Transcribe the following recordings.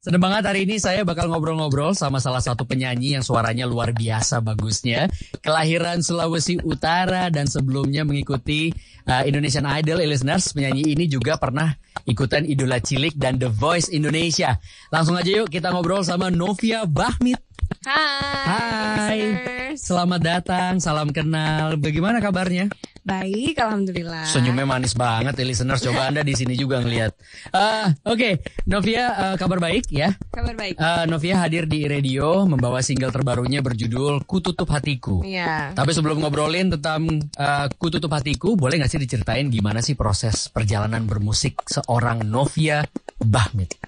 Senang banget hari ini saya bakal ngobrol-ngobrol sama salah satu penyanyi yang suaranya luar biasa bagusnya. Kelahiran Sulawesi Utara dan sebelumnya mengikuti uh, Indonesian Idol listeners. Penyanyi ini juga pernah ikutan Idola Cilik dan The Voice Indonesia. Langsung aja yuk kita ngobrol sama Novia Bahmit. Hai. Hai. listeners. Selamat datang, salam kenal. Bagaimana kabarnya? Baik, alhamdulillah. Senyumnya manis banget ya listeners. Coba Anda di sini juga ngelihat. Ah, Oke, Novia uh, kabar baik ya. Kabar baik. Uh, Novia hadir di radio membawa single terbarunya berjudul Ku Tutup Hatiku. Iya. Tapi sebelum ngobrolin tentang uh, Ku Tutup Hatiku, boleh nggak sih diceritain gimana sih proses perjalanan bermusik seorang Novia Bahmit?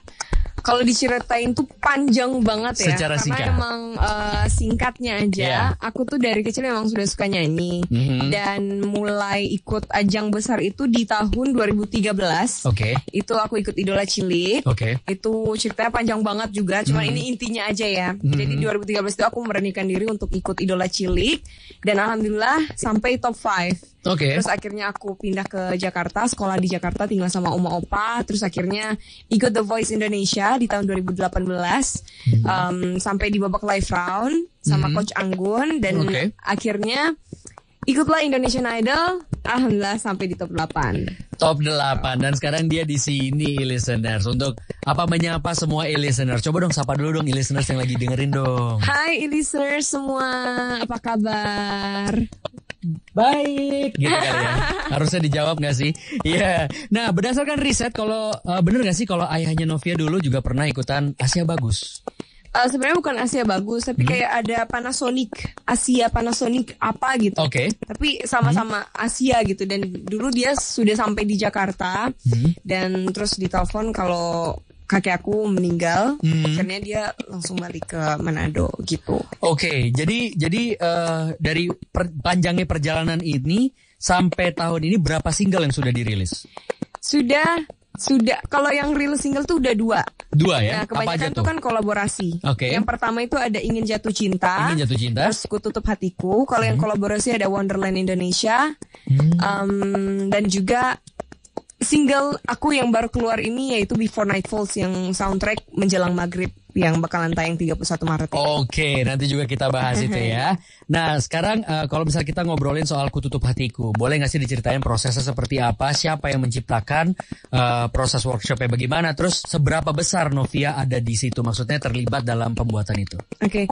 Kalau diceritain tuh panjang banget ya. Secara karena singkat. emang eh, singkatnya aja. Iya. Aku tuh dari kecil emang sudah suka nyanyi Mhm. dan mulai ikut ajang besar itu di tahun 2013. Oke, Itu aku ikut Idola Cilik. oke. Itu ceritanya panjang banget juga, cuman Mhm. ini intinya aja ya. Jadi 2013 itu aku memberanikan diri untuk ikut Idola Cilik dan alhamdulillah sampai top 5. Oke. Terus akhirnya aku pindah ke Jakarta, sekolah di Jakarta tinggal sama oma opa. Terus akhirnya ikut The Voice Indonesia di tahun 2018 um, sampai di babak live round sama Mhm. Coach Anggun dan Oke. akhirnya ikutlah Indonesian Idol. Alhamdulillah sampai di top 8. Top 8 dan sekarang dia di sini listeners untuk apa menyapa semua listeners. Coba dong sapa dulu dong listeners yang lagi dengerin dong. Hai listeners semua, apa kabar? Baik, gitu kali ya. Harusnya dijawab gak sih? Iya. Nah, berdasarkan riset, kalau uh, bener gak sih kalau ayahnya Novia dulu juga pernah ikutan Asia Bagus? Eh, Sebenarnya bukan Asia bagus, tapi kayak ada Panasonic, Asia Panasonic apa gitu. Oke. tapi sama-sama Asia gitu dan dulu dia sudah sampai di Jakarta Hmm. dan terus ditelepon kalau kakek aku meninggal Hmm. akhirnya dia langsung balik ke Manado gitu Oke, jadi jadi uh, dari per- panjangnya perjalanan ini sampai tahun ini berapa single yang sudah dirilis? sudah sudah kalau yang rilis single tuh udah dua Dua ya? nah apa aja kebanyakan tuh? tuh kan kolaborasi Oke. yang pertama itu ada ingin jatuh cinta Ingin jatuh cinta? terus ku tutup hatiku kalau yang kolaborasi ada Wonderland Indonesia Hmm. Um, dan juga single aku yang baru keluar ini yaitu Before Night Falls yang soundtrack menjelang maghrib yang bakalan tayang 31 Maret. Oke, nanti juga kita bahas itu ya. Nah, sekarang eh, kalau misalnya kita ngobrolin soal kututup hatiku, boleh nggak sih diceritain prosesnya seperti apa, siapa yang menciptakan, eh, proses workshopnya bagaimana, terus seberapa besar Novia ada di situ, maksudnya terlibat dalam pembuatan itu? Oke,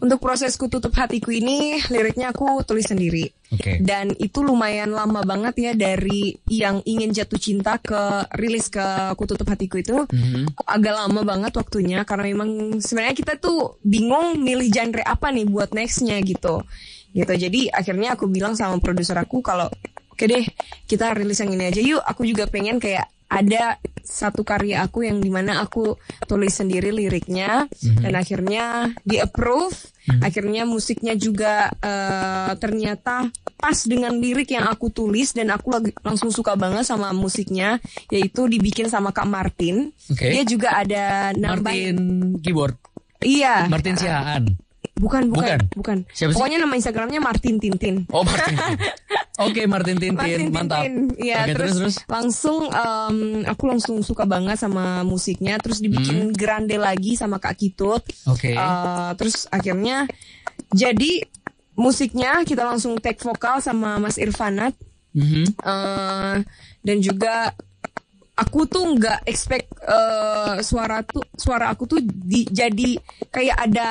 untuk prosesku tutup hatiku ini liriknya aku tulis sendiri. Oke. Dan itu lumayan lama banget ya dari yang ingin jatuh cinta ke rilis ke aku tutup hatiku itu Mhm. agak lama banget waktunya karena memang sebenarnya kita tuh bingung milih genre apa nih buat nextnya gitu gitu jadi akhirnya aku bilang sama produser aku kalau oke deh kita rilis yang ini aja yuk aku juga pengen kayak ada satu karya aku yang di mana aku tulis sendiri liriknya dan akhirnya di approve akhirnya musiknya juga eh, ternyata pas dengan lirik yang aku tulis dan aku lagi langsung suka banget sama musiknya yaitu dibikin sama Kak Martin Oke. dia juga ada nambahin Martin keyboard, iya Martin Sihaan. bukan Bukan. bukan bukan Siapa sih? pokoknya nama Instagramnya Martin Tintin Oh Martin. Oke Martin Tintin, Martin mantap. Tintin. Iya, Oke, terus, terus terus. langsung em, aku langsung suka banget sama musiknya, terus dibikin grande lagi sama Kak Kitut. Hmm. Oke. Eh, terus akhirnya jadi musiknya kita langsung take vokal sama Mas Irfanat Mhm. Eh, dan juga aku tuh nggak expect eh, suara tuh suara aku tuh di, jadi kayak ada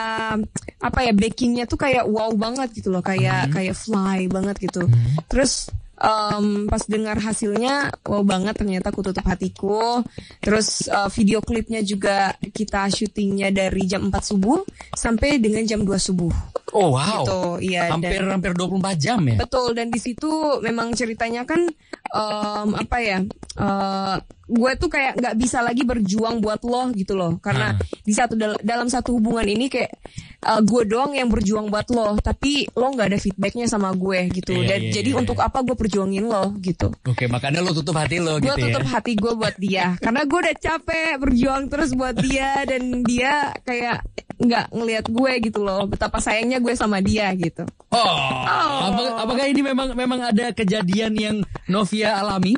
apa ya backingnya tuh kayak wow banget gitu loh kayak kayak fly banget gitu terus em, pas dengar hasilnya wow banget ternyata aku tutup hatiku terus eh, video klipnya juga kita syutingnya dari jam 4 subuh sampai dengan jam 2 subuh Oh wow. gitu iya dan- Hampir hampir 24 jam ya. Betul dan di situ memang ceritanya kan em, apa ya? eh, gue tuh kayak nggak bisa lagi berjuang buat lo gitu loh karena Ah. di satu dal- dalam satu hubungan ini kayak eh, gue doang yang berjuang buat lo tapi lo nggak ada feedbacknya sama gue gitu Iya, dan iya, jadi iya. untuk apa gue perjuangin lo gitu Oke, makanya lo tutup hati lo gue gitu tutup ya. hati gue buat dia karena gue udah capek berjuang terus buat dia dan dia kayak nggak ngelihat gue gitu loh betapa sayangnya gue sama dia gitu Oh, apa- apakah ini memang memang ada kejadian yang Novia alami?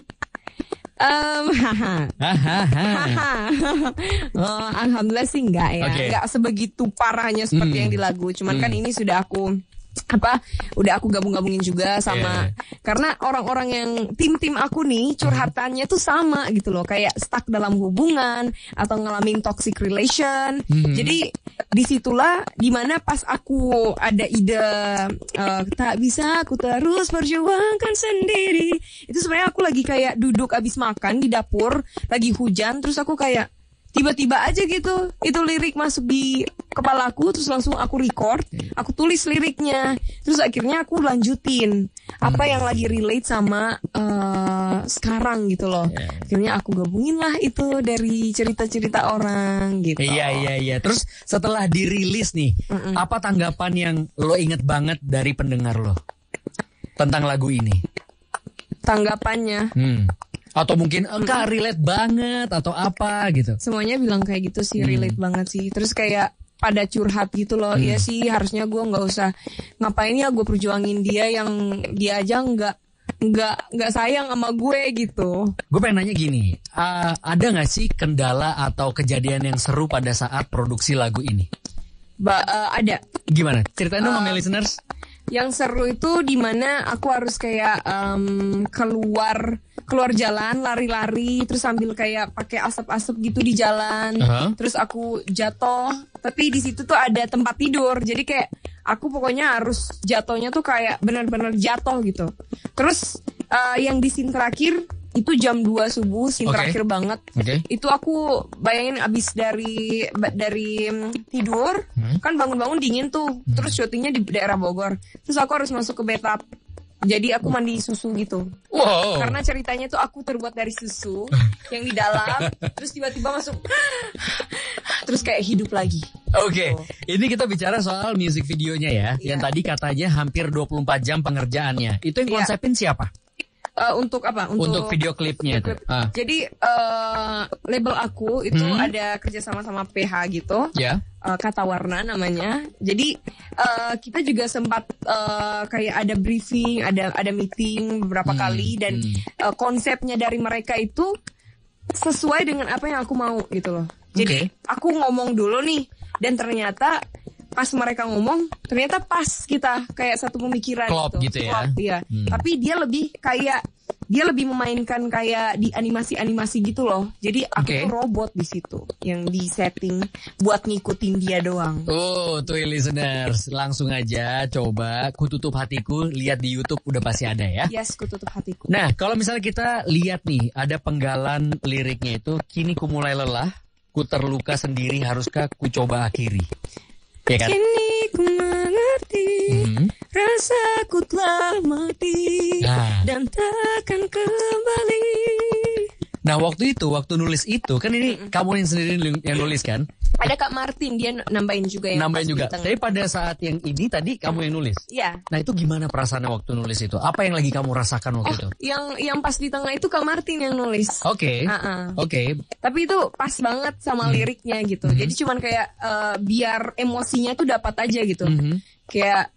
Um, haha. Haha. oh, alhamdulillah sih enggak ya. Oke. Enggak sebegitu parahnya seperti Hmm. yang di lagu. Cuman kan ini sudah aku apa udah aku gabung-gabungin juga sama Yeah. karena orang-orang yang tim-tim aku nih curhatannya tuh sama gitu loh kayak stuck dalam hubungan atau ngalamin toxic relation Mhm. jadi di situlah di mana pas aku ada ide eh, tak bisa aku terus perjuangkan sendiri itu sebenarnya aku lagi kayak duduk abis makan di dapur lagi hujan terus aku kayak tiba-tiba aja gitu itu lirik masuk di kepalaku terus langsung aku record aku tulis liriknya terus akhirnya aku lanjutin apa yang lagi relate sama eh, sekarang gitu loh Yeah. akhirnya aku gabungin lah itu dari cerita-cerita orang gitu Iya iya iya. Terus setelah dirilis nih, apa tanggapan yang lo inget banget dari pendengar lo tentang lagu ini? tanggapannya Hmm. Atau mungkin enggak relate banget atau apa gitu. semuanya bilang kayak gitu sih relate banget sih terus kayak pada curhat gitu loh Iya sih harusnya gue nggak usah ngapain ya gue perjuangin dia yang dia aja nggak nggak nggak sayang sama gue gitu Gue pengen nanya gini, ah, ada nggak sih kendala atau kejadian yang seru pada saat produksi lagu ini? ba eh, ada Gimana? Ceritain dong sama listeners. yang seru itu di mana aku harus kayak em, keluar keluar jalan lari-lari terus sambil kayak pakai asap-asap gitu di jalan Aha. terus aku jatuh tapi di situ tuh ada tempat tidur jadi kayak aku pokoknya harus jatuhnya tuh kayak benar-benar jatuh gitu terus eh, yang di scene terakhir itu jam 2 subuh scene Oke. terakhir banget Oke. itu aku bayangin abis dari dari tidur Hmm. kan bangun-bangun dingin tuh terus syutingnya di daerah Bogor terus aku harus masuk ke bathtub jadi aku mandi susu gitu Wow. karena ceritanya tuh aku terbuat dari susu yang di dalam terus tiba-tiba masuk terus kayak hidup lagi Oke, ini kita bicara soal music videonya ya, Iya. yang tadi katanya hampir 24 jam pengerjaannya. Itu yang Iya. konsepin siapa? Eh, untuk apa Untuk, video klipnya itu. klip. Ah, jadi eh, label aku itu Hmm. ada kerja sama PH gitu ya. eh, kata warna namanya. Jadi eh, kita juga sempat eh, kayak ada briefing, ada ada meeting beberapa Hmm, kali dan hmm. eh, konsepnya dari mereka itu sesuai dengan apa yang aku mau gitu loh. Jadi Oke. aku ngomong dulu nih dan ternyata pas mereka ngomong ternyata pas kita kayak satu pemikiran Klop gitu ya. Klop, iya. Hmm. Tapi dia lebih kayak dia lebih memainkan kayak di animasi-animasi gitu loh. Jadi aku Oke. tuh robot di situ yang di setting buat ngikutin dia doang. Oh, tuh listeners, langsung aja coba ku tutup hatiku, lihat di YouTube udah pasti ada ya. Yes, ku tutup hatiku. Nah, kalau misalnya kita lihat nih, ada penggalan liriknya itu, kini ku mulai lelah, ku terluka sendiri, haruskah ku coba akhiri? Ya kan? Kini ku mengerti Hmm. rasaku telah mati Nah. dan takkan kembali. Nah, waktu itu, waktu nulis itu, kan ini kamu yang sendiri yang nulis kan? Ada Kak Martin dia nambahin juga yang Nambahin juga. Tapi pada saat yang ini tadi kamu yang nulis. Iya. Nah, itu gimana perasaannya waktu nulis itu? Apa yang lagi kamu rasakan waktu itu? Yang yang pas di tengah itu Kak Martin yang nulis. Oke. Ah-ah. Oke. Tapi itu pas banget sama Hmm. liriknya gitu. Jadi cuman kayak eh, biar emosinya tuh dapat aja gitu. Mhm. Kayak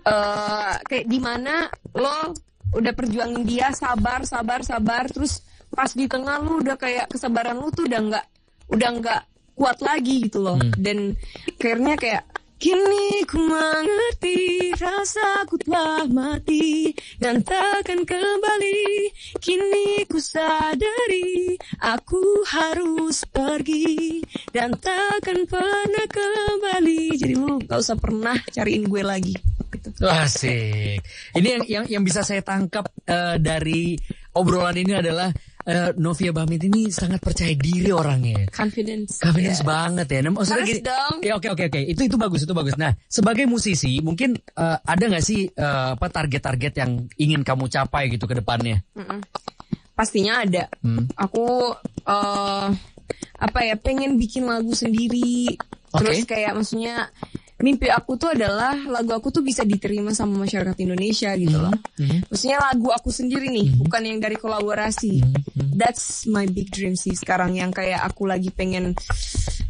eh kayak di mana lo udah perjuangin dia sabar sabar sabar terus pas di tengah lu udah kayak kesabaran lu tuh udah nggak udah nggak kuat lagi gitu loh. Hmm. Dan akhirnya kayak Kini ku mengerti rasaku telah mati dan takkan kembali. Kini ku sadari aku harus pergi dan takkan pernah kembali. Jadi lu gak usah pernah cariin gue lagi. Gitu. Asik. Ini yang yang yang bisa saya tangkap eh, dari obrolan ini adalah eh, Novia Bamit ini sangat percaya diri orangnya. Confidence. Confidence Yeah. banget ya. Nah, maksudnya Harus gini. dong. Ya oke oke oke. Itu itu bagus itu bagus. Nah, sebagai musisi mungkin eh, ada nggak sih eh, apa target-target yang ingin kamu capai gitu ke depannya? Mm-mm. Pastinya ada. Hmm. Aku eh apa ya pengen bikin lagu sendiri. Terus Oke. kayak maksudnya mimpi aku tuh adalah lagu aku tuh bisa diterima sama masyarakat Indonesia gitu loh. Mhm. Maksudnya lagu aku sendiri nih, bukan yang dari kolaborasi. Mhm. That's my big dream sih sekarang yang kayak aku lagi pengen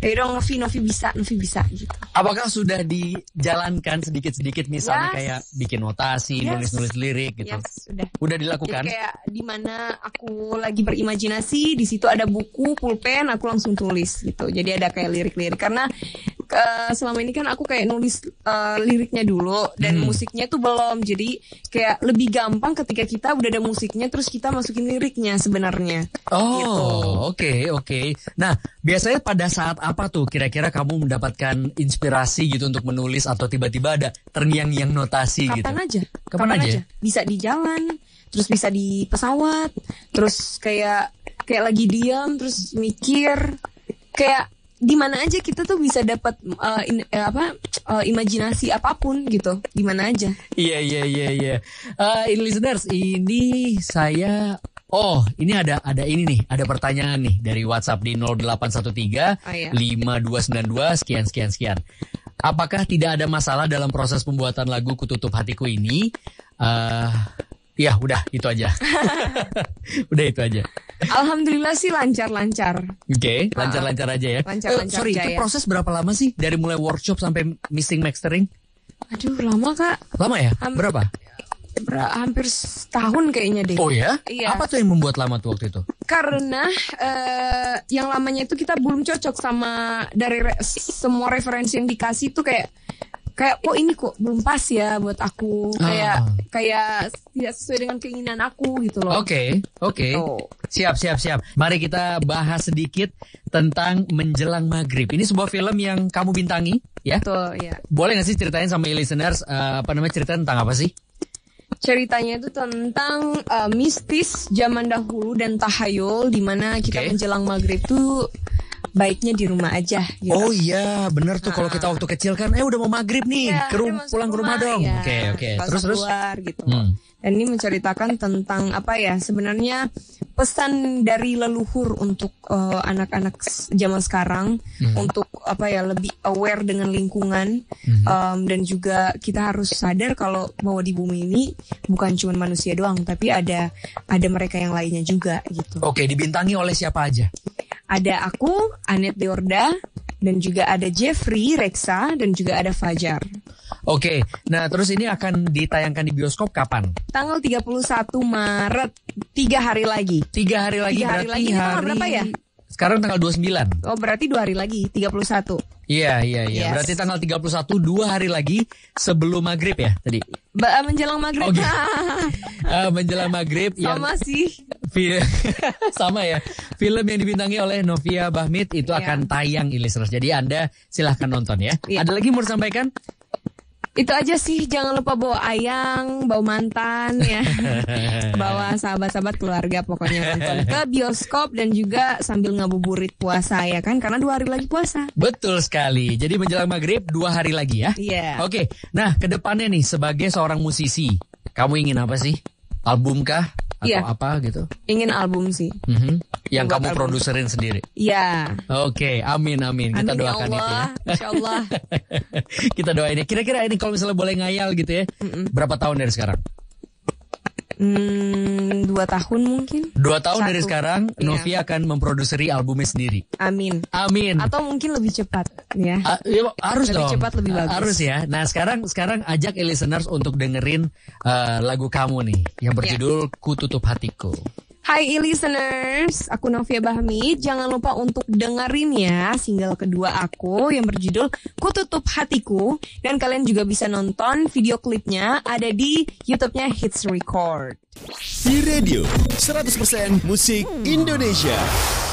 ya dong Novi Novi bisa Novi bisa gitu Apakah sudah dijalankan sedikit-sedikit misalnya Yes. kayak bikin notasi, Yes. nulis-nulis lirik gitu? yes sudah Udah Jadi dilakukan? kayak di mana aku lagi berimajinasi, di situ ada buku, pulpen, aku langsung tulis gitu. Jadi ada kayak lirik-lirik karena ke- selama ini kan aku kayak nulis eh, liriknya dulu dan Hmm. musiknya tuh belum. Jadi kayak lebih gampang ketika kita udah ada musiknya terus kita masukin liriknya sebenarnya. Gitu. Oh, oke, oke. Nah, biasanya pada saat apa tuh kira-kira kamu mendapatkan inspirasi gitu untuk menulis atau tiba-tiba ada terngiang-ngiang notasi gitu? Kapan aja? Kapan aja? Bisa di jalan, terus bisa di pesawat, terus kayak kayak lagi diam, terus mikir, kayak di mana aja kita tuh bisa dapat uh, in- eh, apa uh, imajinasi apa pun gitu, di mana aja. Iya, iya, iya, iya. Eh, listeners, ini saya Oh, ini ada ada ini nih, ada pertanyaan nih dari WhatsApp di 0813 Oh, iya. 5292 sekian sekian sekian. Apakah tidak ada masalah dalam proses pembuatan lagu Kututup Hatiku ini? Eh, ya, udah itu aja. udah itu aja. Alhamdulillah sih lancar-lancar. Oke, lancar-lancar aja ya. Lancar-lancar Eh, sorry, aja itu ya. proses berapa lama sih dari mulai workshop sampai mixing mastering? Aduh lama kak, Lama ya? Berapa? Ber- hampir setahun kayaknya deh. Oh ya? Iya. Apa tuh yang membuat lama tuh waktu itu? Karena eh, yang lamanya itu kita belum cocok sama dari re- semua referensi yang dikasih tuh kayak kayak kok ini kok belum pas ya buat aku kayak Ah. kayak tidak sesuai dengan keinginan aku gitu loh. Oke, oke. Tuh. Siap, siap, siap. Mari kita bahas sedikit tentang Menjelang Maghrib. Ini sebuah film yang kamu bintangi, ya? Tuh ya. Boleh nggak sih ceritain sama listeners eh, apa namanya cerita tentang apa sih? Ceritanya itu tentang eh, mistis zaman dahulu dan tahayul di mana kita Oke. menjelang maghrib tuh baiknya di rumah aja gitu. Oh iya, bener tuh kalau kita waktu kecil kan, eh udah mau maghrib nih, Iya, ke rum- pulang ke rumah dong. ya. Oke, oke. Nggak Terus usah terus. keluar gitu. Hmm. Dan ini menceritakan tentang apa ya? Sebenarnya pesan dari leluhur untuk eh, anak-anak s- zaman sekarang Hmm. untuk apa ya lebih aware dengan lingkungan Hmm. Em, dan juga kita harus sadar kalau bahwa di bumi ini bukan cuma manusia doang, tapi ada ada mereka yang lainnya juga gitu. Oke, dibintangi oleh siapa aja? Ada aku, Anet Deorda, dan juga ada Jeffrey, Reksa, dan juga ada Fajar. Oke, nah terus ini akan ditayangkan di bioskop kapan? Tanggal 31 Maret, tiga hari lagi. Tiga hari lagi Tiga hari berarti lagi, hari berapa ya? Sekarang tanggal 29. Oh berarti dua hari lagi, 31. Iya, iya, iya. Yes. Berarti tanggal 31 dua hari lagi sebelum maghrib ya tadi. Ba menjelang maghrib. Oke. Eh, menjelang maghrib yang Sama sih. Fi- sama ya. Film yang dibintangi oleh Novia Bahmit itu Iya. akan tayang listeners. Jadi Anda silahkan nonton ya. Iya. Ada lagi mau disampaikan? Itu aja sih, jangan lupa bawa ayang, bawa mantan ya. bawa sahabat-sahabat keluarga pokoknya nonton ke bioskop dan juga sambil ngabuburit puasa ya kan karena dua hari lagi puasa. Betul sekali. Jadi menjelang maghrib dua hari lagi ya. Iya. Oke. Nah, ke depannya nih sebagai seorang musisi, kamu ingin apa sih? Album kah? Atau Iya. apa gitu? Ingin album sih. Mhm. Yang kamu produserin sendiri. Iya. Oke, amin amin. Kita Amin ya doakan itu ya. Allah, Insya Allah. Kita doain ya. Kira-kira ini kalau misalnya boleh ngayal gitu ya. Berapa tahun dari sekarang? Hmm, dua tahun mungkin. Dua tahun Satu. dari sekarang, Iya. Novia akan memproduksi albumnya sendiri. Amin. Amin. Atau mungkin lebih cepat ya. Ah, iya, harus Lebih dong. cepat, lebih bagus. Harus ya. Nah sekarang sekarang ajak listeners untuk dengerin eh, lagu kamu nih yang berjudul Ku Tutup Hatiku. Hai e-listeners, aku Novia Bahmi. Jangan lupa untuk dengerin ya single kedua aku yang berjudul Ku Tutup Hatiku. Dan kalian juga bisa nonton video klipnya ada di YouTube-nya Hits Record. Di radio 100% musik Indonesia.